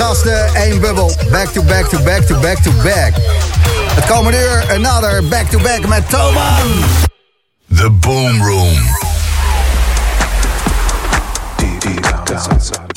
gasten, één bubbel. Back to back to back to back to back. Het komende uur, another back to back met Toman. The Boom Room. Nou,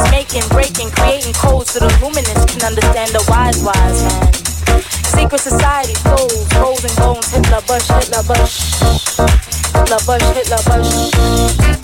It's making, breaking, creating codes so the luminous can understand the wise, wise man. Secret society flows, rolls and bones, Hitler, Bush, Hitler, Bush. Hitler, Bush, Hitler, Bush.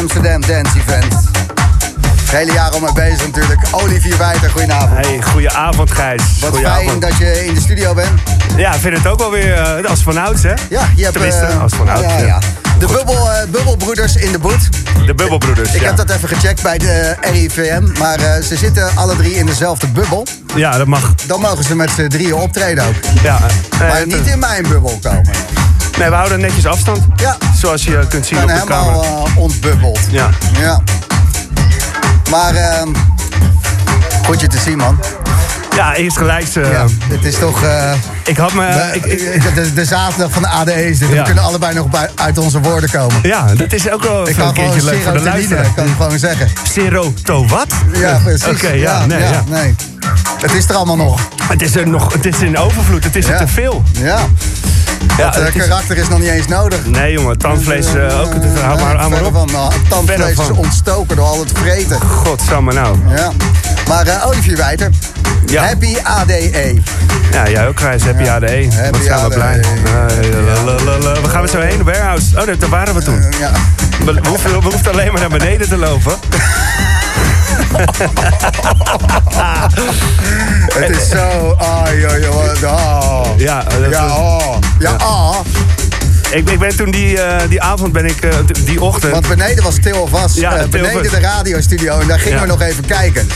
Amsterdam Dance Event. Het hele jaar al mee bezig natuurlijk. Olivier Wijter, goedenavond. Hey, goedenavond Gijs. Wat Goedenavond. fijn dat je in de studio bent. Ja, ik vind het ook wel weer eh, als vanouds, hè? Ja, je hebt... Tenminste, eh, als vanouds. ja, ja. ja. De bubbel, eh, bubbelbroeders in de boet. De Bubbelbroeders, Ik ja. heb dat even gecheckt bij de RIVM. Maar ze zitten alle drie in dezelfde bubbel. Ja, dat mag. Dan mogen ze met z'n drieën optreden ook. Ja, Maar niet in mijn bubbel komen. nee, we houden netjes afstand. Ja, Zoals je kunt zien en op de helemaal kamer. eh, ontbubbeld. Ja. Ja. Maar ehm goed je te zien, man. ja, eerst gelijk. Ja, het is toch eh, Ik had me... we- ik, ik- de, de zaterdag van de ADE. Ja. We kunnen allebei nog bij, uit onze woorden komen. ja, dat is ook wel Ik een keertje leuk voor de serotonine, luisteraar. kan ik gewoon zeggen. Seroto wat? Ja, precies. Oké, ja, nee, ja. nee. Het is er allemaal nog. Het is er nog, het is in overvloed, het is er te veel. Ja, Ja, het eh, het is- karakter is nog niet eens nodig. Nee jongen, tandvlees eh, ook. Het, hou maar, hou maar op. van, nou, tandvlees is ontstoken door al het vreten. Godsamme nou. Ja. Maar eh, Olivier Wijter, Ja. happy ADE. Ja, jij ook Gijs. Happy ADE. Happy Wat zijn we ADE. blij. Eh. We gaan er zo heen, warehouse. Oh, daar- daar waren we toen. Ja. We, we we hoefden alleen maar naar beneden te lopen. Het is zo. Oh, joh, joh, oh. Ja, dat- Ja, oh. Ja, oh. Ik, ik ben toen die, eh, die avond, ben ik, eh, die ochtend... Want beneden was Til vast. Ja, eh, beneden de radiostudio. En daar gingen Ja. we nog even kijken.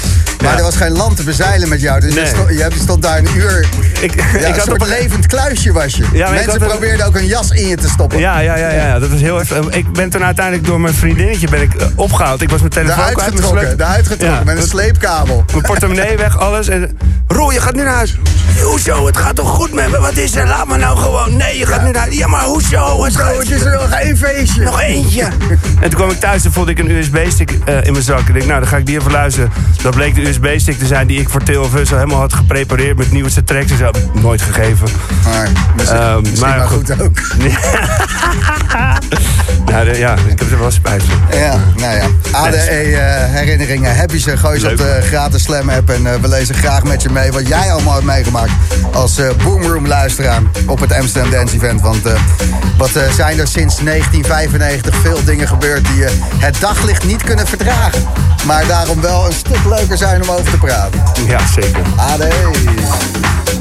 Maar Ja. er was geen land te bezeilen met jou. Dus je, stond, je stond daar een uur. ik, Ja, ik een had soort een- levend kluisje was je. Mensen een- probeerden ook een jas in je te stoppen. Ja, ja, ja, ja, dat was heel even. Ik ben toen uiteindelijk door mijn vriendinnetje ben ik, eh, opgehaald. Ik was mijn telefoon kwijt, mijn getrokken, sleutel- eruit getrokken met een sleepkabel. Mijn portemonnee weg, alles. En, Roel, je gaat nu naar huis. Hoezo? Het gaat toch goed met me? Wat is er? Laat me nou gewoon. Nee, je gaat nu naar huis. Ja, maar hoezo? Het gaat- het is er nog één feestje. Nog eentje. en toen kwam ik thuis en voelde ik een USB-stick in mijn zak. En ik dacht, nou, dan ga ik die even luisteren. Dat bleek de USB-stick te zijn die ik voor Theo al helemaal had geprepareerd met nieuwste tracks en zo. Nooit gegeven. Maar misschien, Ehm, misschien maar maar goed, goed. ook. Nou, de- ja, ik heb er wel spijt van. Ja, nou ja. ADE eh, herinneringen heb je ze. Gooi ze op de gratis Slam app. En eh, we lezen graag met je mee wat jij allemaal hebt meegemaakt als eh Boomroom luisteraar op het Amsterdam Dance Event. Want wat zijn er sinds 1995 veel dingen gebeurd die het daglicht niet kunnen verdragen. Maar daarom wel een stuk leuker zijn om over te praten. Ja, zeker. ADE.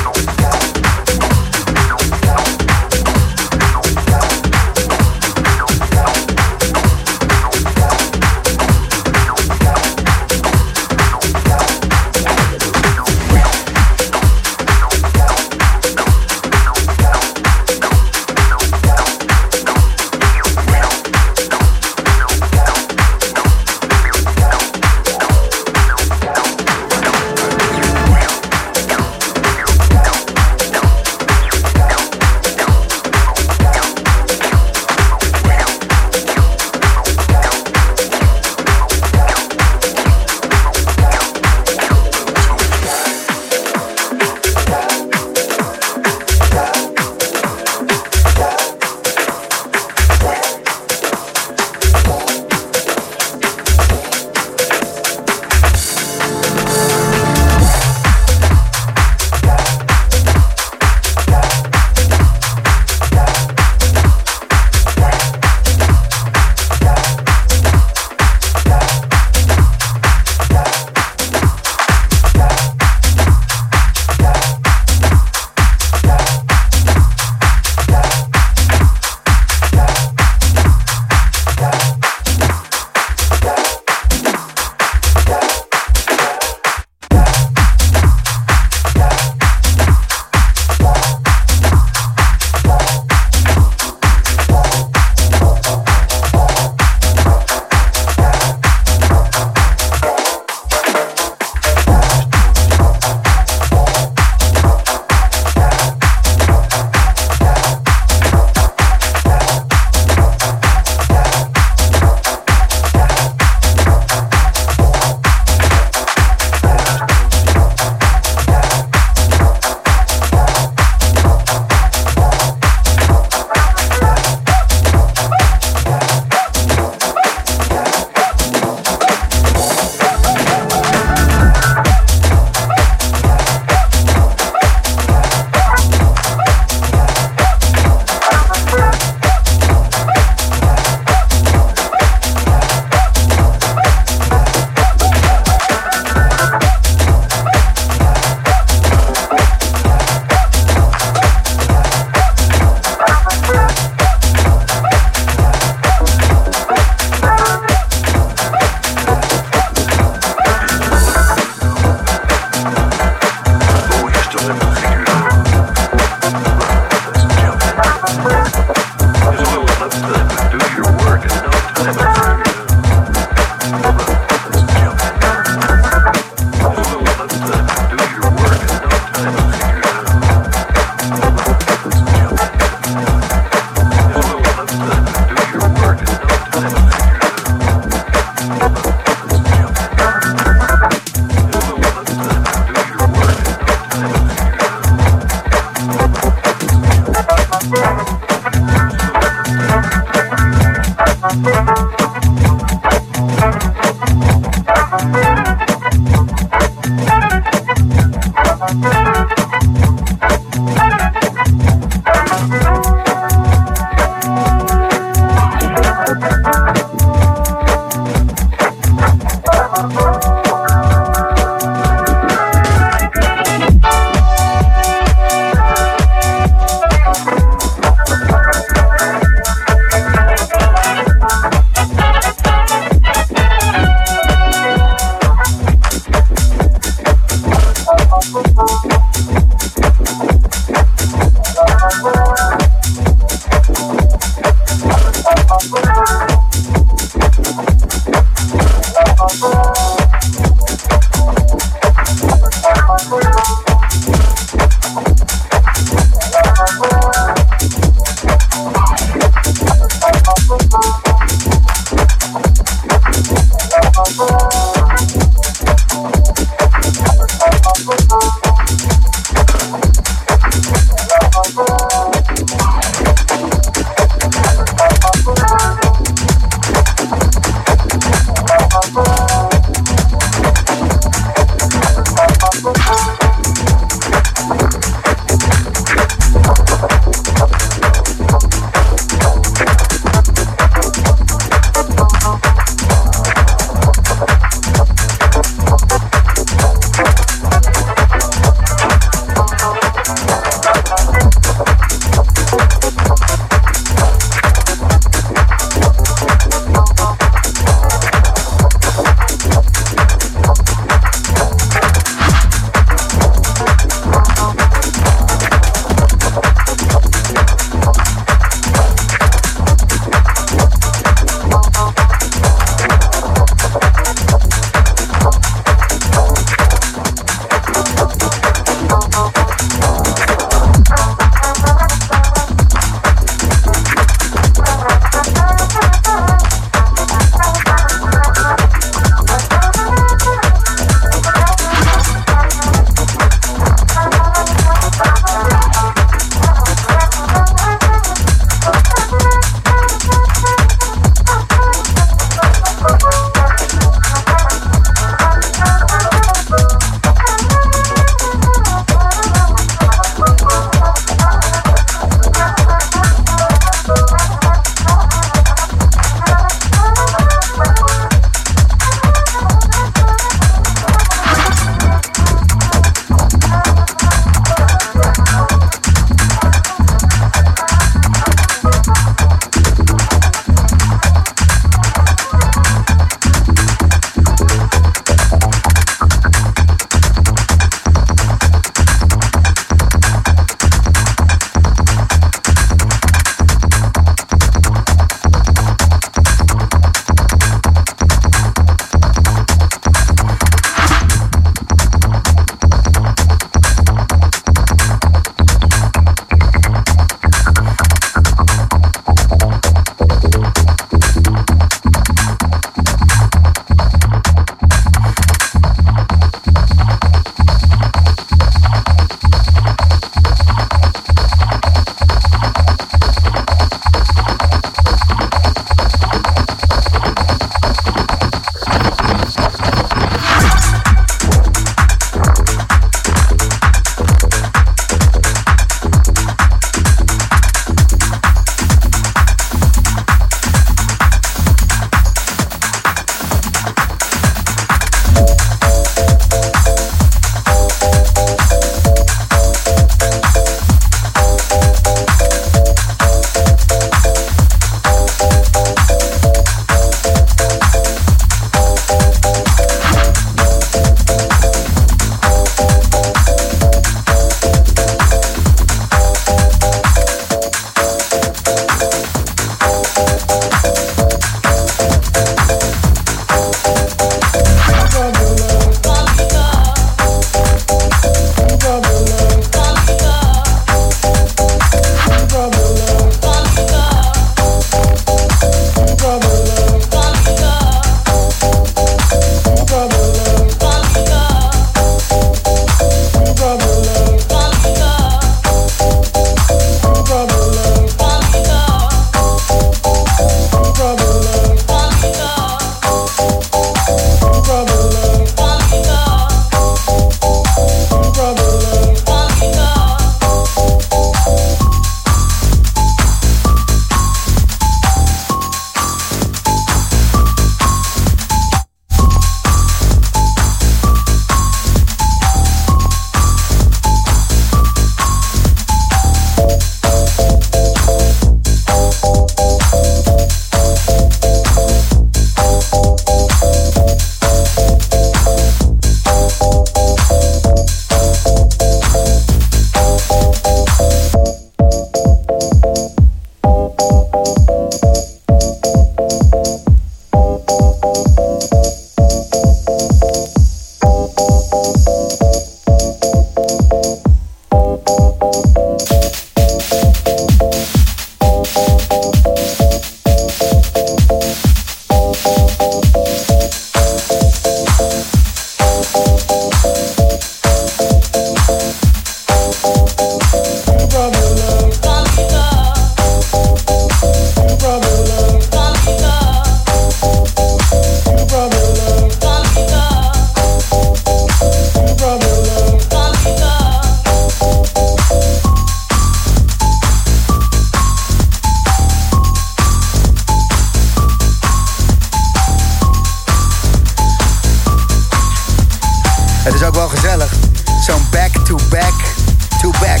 To-back.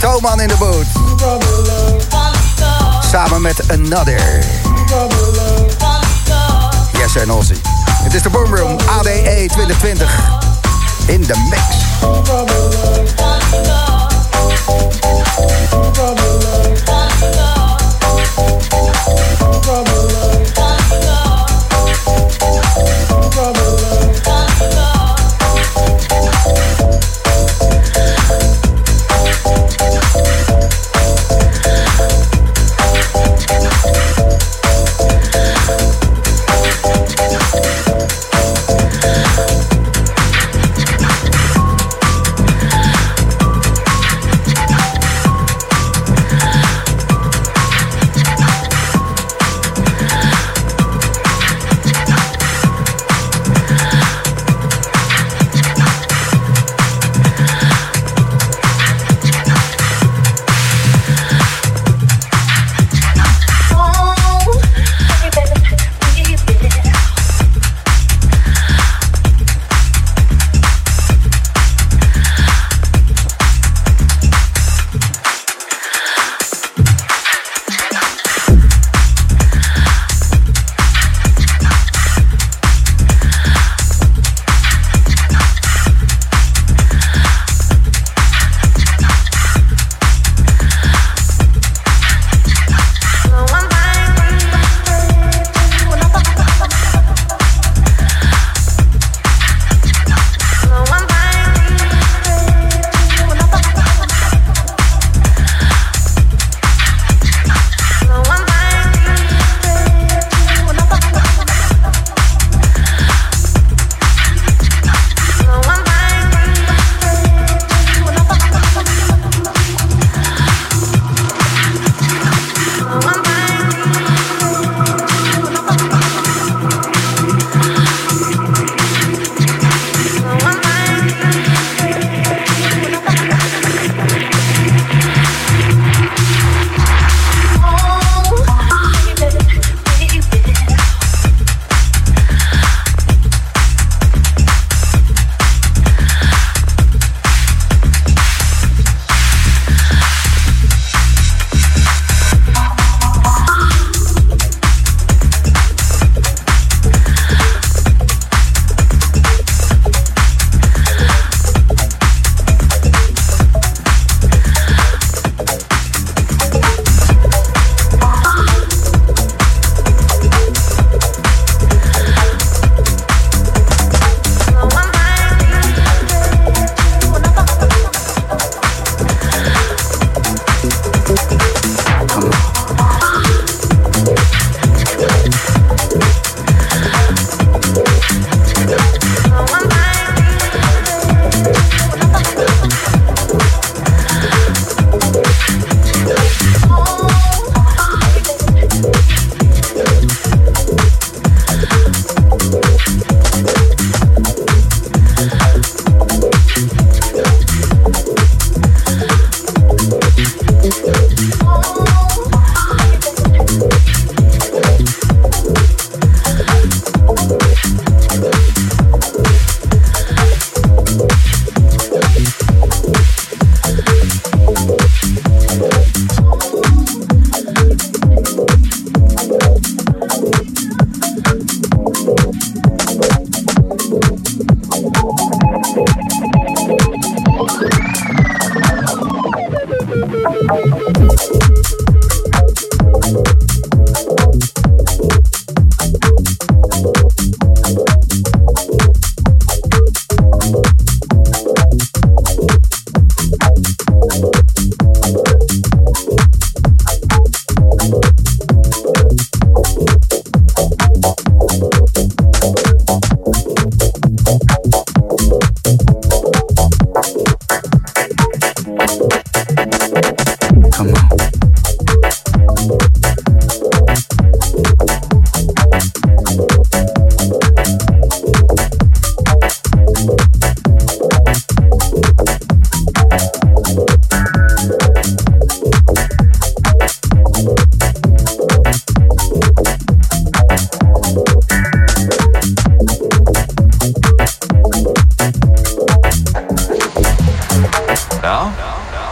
Toman in de boot. Samen met Another. Yes en Ozzy. Het is de Boomroom ADE 2020. In de mix.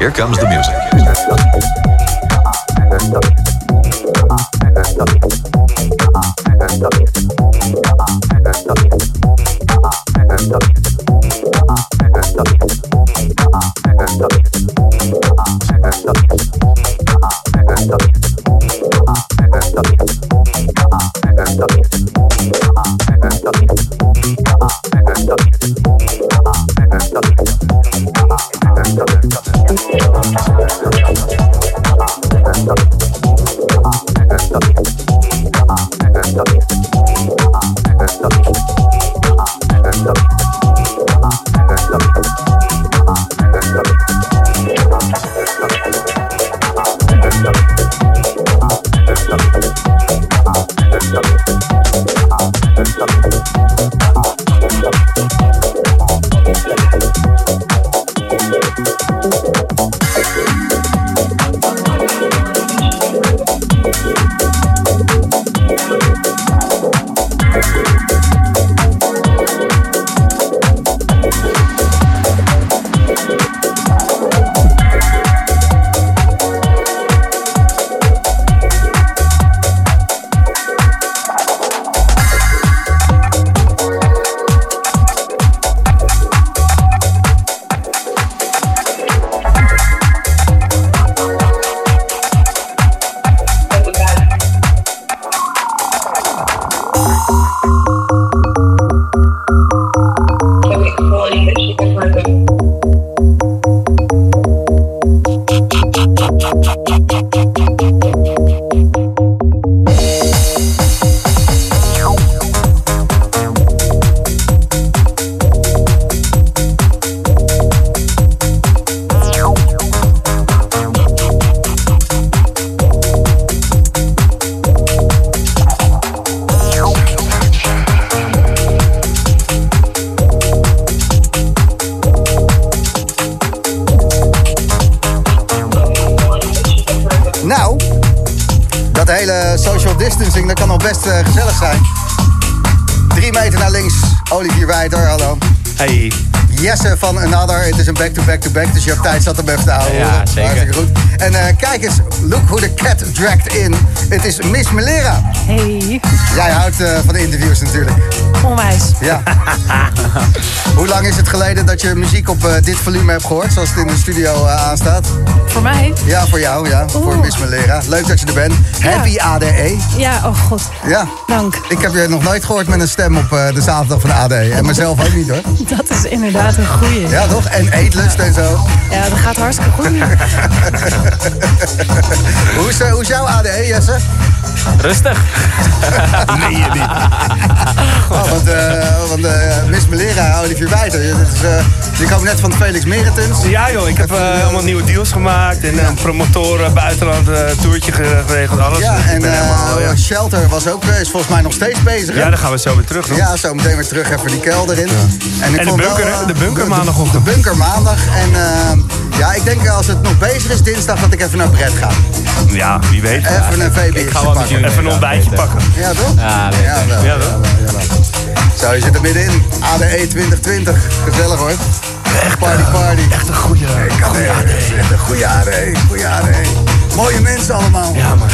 Here comes the music. Dus je hebt tijd zat om even te houden. Ja, zeker. Hartstikke goed. En eh, kijk eens, look who the cat dragged in. Het is Miss Melera. Hey, Jij houdt eh, van de interviews natuurlijk. onwijs. Ja. Hoe lang is het geleden dat je muziek op eh, dit volume hebt gehoord, zoals het in de studio aanstaat? Voor mij? Ja, voor jou, ja. Voor. Miss Melera. Leuk dat je er bent. Happy ADE. Ja, oh god. Ja. Dank. Ik heb je nog nooit gehoord met een stem op eh, de zaterdag van de ADE. En mezelf ook niet hoor. Dat is inderdaad een goeie. Ja, toch? En eetlust en zo. Ja, dat gaat hartstikke goed. Hoe is, eh, hoe is jouw ADE, Jesse? Rustig. Nee, je niet. Oh, want eh, want eh, Miss Melera, Olivier Wijter. Je, dit is, eh, je komt net van Felix Meritens. Ja joh, ik heb allemaal nieuwe deals gemaakt. En een promotoren, buitenland, eh, toertje geregeld, alles. Ja, Dus en eh, helemaal, ja. Shelter was ook, eh, is volgens mij nog steeds bezig. hè? ja, dan gaan we zo weer terug. nog. Ja, zo meteen weer terug even die kelder in. ik En de bunker, wel, De bunker de- maandagochtend. De bunker maandag. En ja, ik denk als het nog bezig is dinsdag dat ik even naar Brett ga. Ja, wie weet. Even een VB Ik ga wel met Even een ontbijtje pakken. Ja, toch? Ja, wel. Ja. Zo, je zit er middenin. ADE 2020. Gezellig hoor. Echt party party. Echt een goede, goede AD. Echt een goede AD. Goede AD. Mooie mensen allemaal. Ja, man.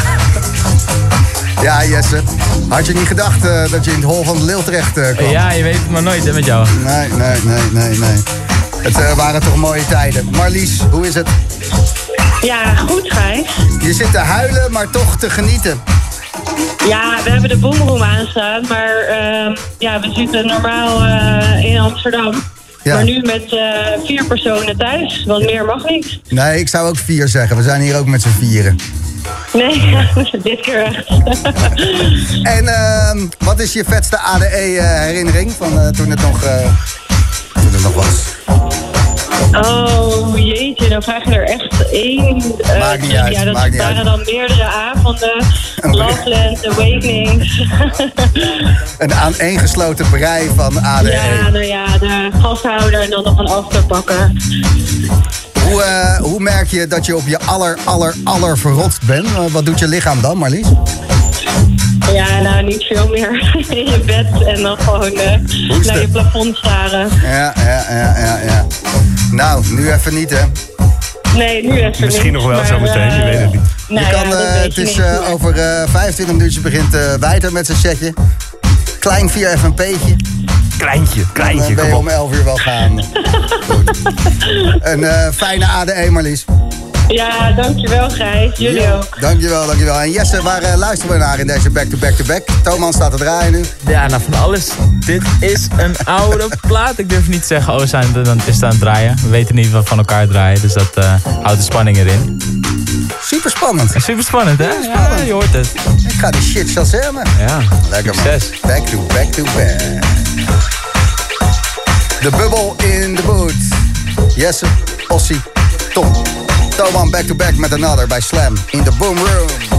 Ja, Jesse. Had je niet gedacht eh, dat je in het hol van de leeuw terecht eh, kwam? Ja, je weet het maar nooit hè, met jou. Nee, nee, nee, nee, nee. Het eh, waren toch mooie tijden. Marlies, hoe is het? Ja, goed Gijs. Je zit te huilen, maar toch te genieten. Ja, we hebben de boomroom aanstaan, maar ehm, ja, we zitten normaal eh, in Amsterdam. Ja. Maar nu met eh, vier personen thuis, want meer mag niet. Nee, ik zou ook vier zeggen. We zijn hier ook met z'n vieren. Nee, dit keer echt. En ehm, wat is je vetste ADE-herinnering van eh, toen, het nog, toen het nog was? Oh jeetje, dan vraag je er echt één. eh, Maakt niet uit, Ja, dat maakt niet waren uit. dan meerdere avonden. Loveland, Awakenings. Een aaneengesloten brei van ADE. ja, nou ja, de gashouder en dan nog een after pakken. Hoe, eh, hoe merk je dat je op je aller, aller, aller verrotst bent? Eh, wat doet je lichaam dan, Marlies? Ja, nou niet veel meer in je bed en dan gewoon naar je plafond staren. Ja, ja, ja, ja, ja. Nou, nu even niet, hè. Nee, nu even Misschien niet, nog wel maar, zometeen, je eh, weet het niet. nou je kan, eh, het is eh, over eh 25 minuutjes begint eh Wijter met zijn setje. Klein 4 FNP'tje. Kleintje, Dan kleintje, ben je kom om op. 11 uur wel gaan. Goed. Een eh, fijne ADE Marlies. Ja, dankjewel Gijs. Jullie Ja, ook. Dankjewel, dankjewel. En Jesse, waar eh, luisteren we naar in deze back-to-back-to-back? Thomas staat te draaien nu. Ja, nou van alles. Dit is een oude plaat. Ik durf niet te zeggen, oh, we zijn, dan is het aan het draaien. We weten niet wat van elkaar draaien, dus dat eh, houdt de spanning erin. Super spannend. Super spannend, hè? Ja, je hoort het. Ik ga die shit shazammen. Ja, Lekker man. succes. Back to back to back. De bubbel in de boot. Jesse, Ossie, Tom. Toman back to back met another bij Slam in the Boom Room.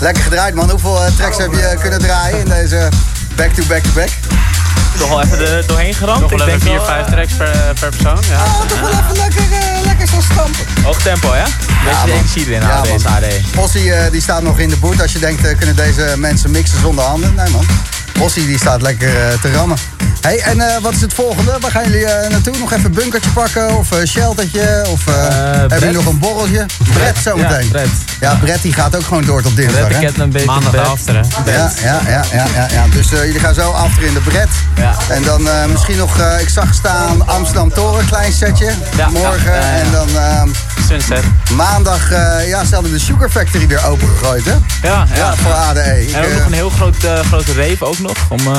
Lekker gedraaid man. Hoeveel eh, tracks heb je eh, kunnen draaien in deze back-to-back-to-back? Toch al even de, doorheen geramd. Nog wel ik even 4, 5 eh, tracks per, persoon. Ja. Oh, toch wel even lekker, lekker zo stampen. Hoog tempo, hè? Beetje ja, de energie erin, ja, deze AD. Die staat nog in de boot. Als je denkt, kunnen deze mensen mixen zonder handen? Nee man. Ossie die staat lekker te rammen. Hey, en eh, wat is het volgende? Waar gaan jullie eh, naartoe? Nog even een bunkertje pakken? Of een sheltertje? Of eh, hebben Brett. jullie nog een borreltje? Brett zometeen. Ja, Brett. Ja, Brett die gaat ook gewoon door tot dinsdag, hè? ik een beetje Maandag after, hè? Ja, ja, ja, ja, ja, ja. Dus eh, jullie gaan zo achter in de Bret. Ja. En dan eh, misschien nog, eh, ik zag staan Amsterdam Toren, klein setje. Ja, Morgen. ja. En dan ehm, Sunset. maandag, eh, ja, ze hadden de Sugar Factory weer opengegooid, hè? Ja, ja. Ja, voor ADE. Ik, En ook eh, nog een heel groot, eh, grote rave ook nog. Om eh,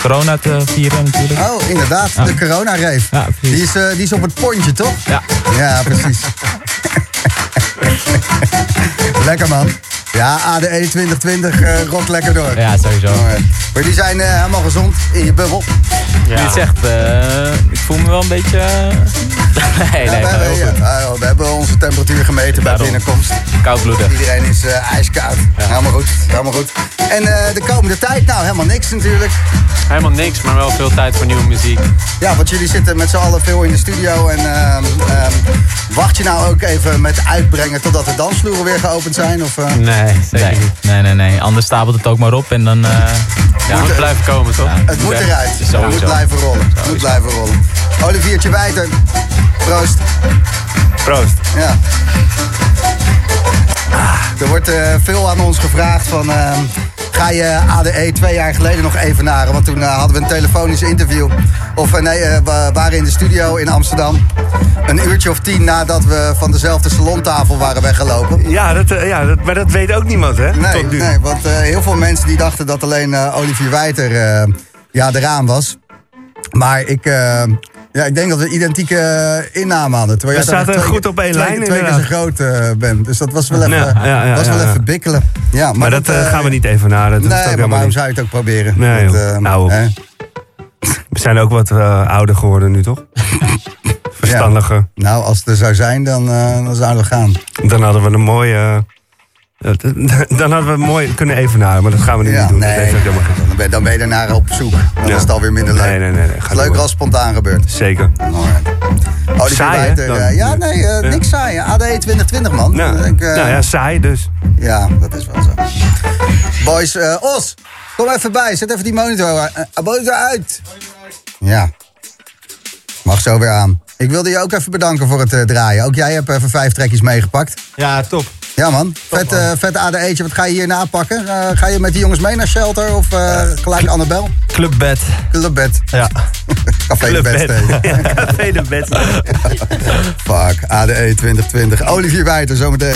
corona te vieren natuurlijk. Oh, inderdaad, de corona-reef. Ja, die, is, eh, die is op het pontje, toch? Ja. Ja, precies. lekker, man. Ja, ADE 2020 eh rokt lekker door. Ja, sowieso. Alright. Maar die zijn eh, helemaal gezond in je bubbel. Je het zegt, eh, ik voel me wel een beetje... eh, nee, Ja, nee, we, hebben, ja, we hebben onze temperatuur gemeten bij binnenkomst. Koudbloedig. Iedereen is eh, ijskoud. Helemaal goed, helemaal goed. En eh, de komende tijd, nou helemaal niks natuurlijk. Helemaal niks, maar wel veel tijd voor nieuwe muziek. Ja, want jullie zitten met z'n allen veel in de studio. En ehm, ehm, wacht je nou ook even met uitbrengen totdat de dansvloeren weer geopend zijn? Of, eh? Nee, zeker Nee, niet. nee, nee, nee. Anders stapelt het ook maar op en dan... eh, Ja, moet blijven komen, toch? Ja. Het moet eruit. Het moet blijven rollen. Het moet blijven rollen. Oliviertje Wijter, proost. Proost. Ja. Ah, Er wordt eh, veel aan ons gevraagd van... ehm, ga je ADE twee jaar geleden nog even naren? Want toen eh, hadden we een telefonisch interview. Of eh, nee, eh, we waren in de studio in Amsterdam. Een uurtje of tien nadat we van dezelfde salontafel waren weggelopen. Ja, dat, ja dat, maar dat weet ook niemand, hè? Nee, Tot nu. nee want heel veel mensen die dachten dat alleen Olivier Wijter ja, eraan was. Maar ik, ja, ik denk dat we identieke eh, innamen hadden. Terwijl We zaten twee- goed op één lijn, Twee keer zo groot eh, bent. Dus dat was wel even, Ja, ja, ja, was wel even bikkelen. Ja, maar, Maar dat eh, gaan we niet even naar. Dat Nee, maar waarom niet. zou je het ook proberen? Nee, Dat, joh. Nou, hè? We zijn ook wat ouder geworden nu, toch? Verstandiger. Nou, als het er zou zijn, dan, dan zouden we gaan. Dan hadden we een mooie... dan hadden we mooi kunnen evenaren, maar dat gaan we nu niet doen. nee, dat heeft ook helemaal geen ben, dan ben je daarna op zoek. Dan Ja. is het alweer minder leuk. Nee, nee, nee. leuker door. als spontaan gebeurt. Zeker. Saai, Wijter, dan? eh, ja, nee, eh, Ja. niks saai. AD 2020, man. Ja. Ik eh, nou ja, saai dus. Ja, dat is wel zo. Boys, eh, Os, kom even bij. Zet even die monitor, monitor uit. Ja. Mag zo weer aan. Ik wilde je ook even bedanken voor het eh, draaien. Ook jij hebt even vijf trekjes meegepakt. Ja, top. Ja man, vet, eh, vet ADE'tje. Wat ga je hierna pakken? Eh, ga je met die jongens mee naar Shelter of eh, gelijk Annabel? Clubbed. Clubbed. Ja. Café de. Ja, Café de Beste. Fuck, ADE 2020. Olivier Wijter zometeen.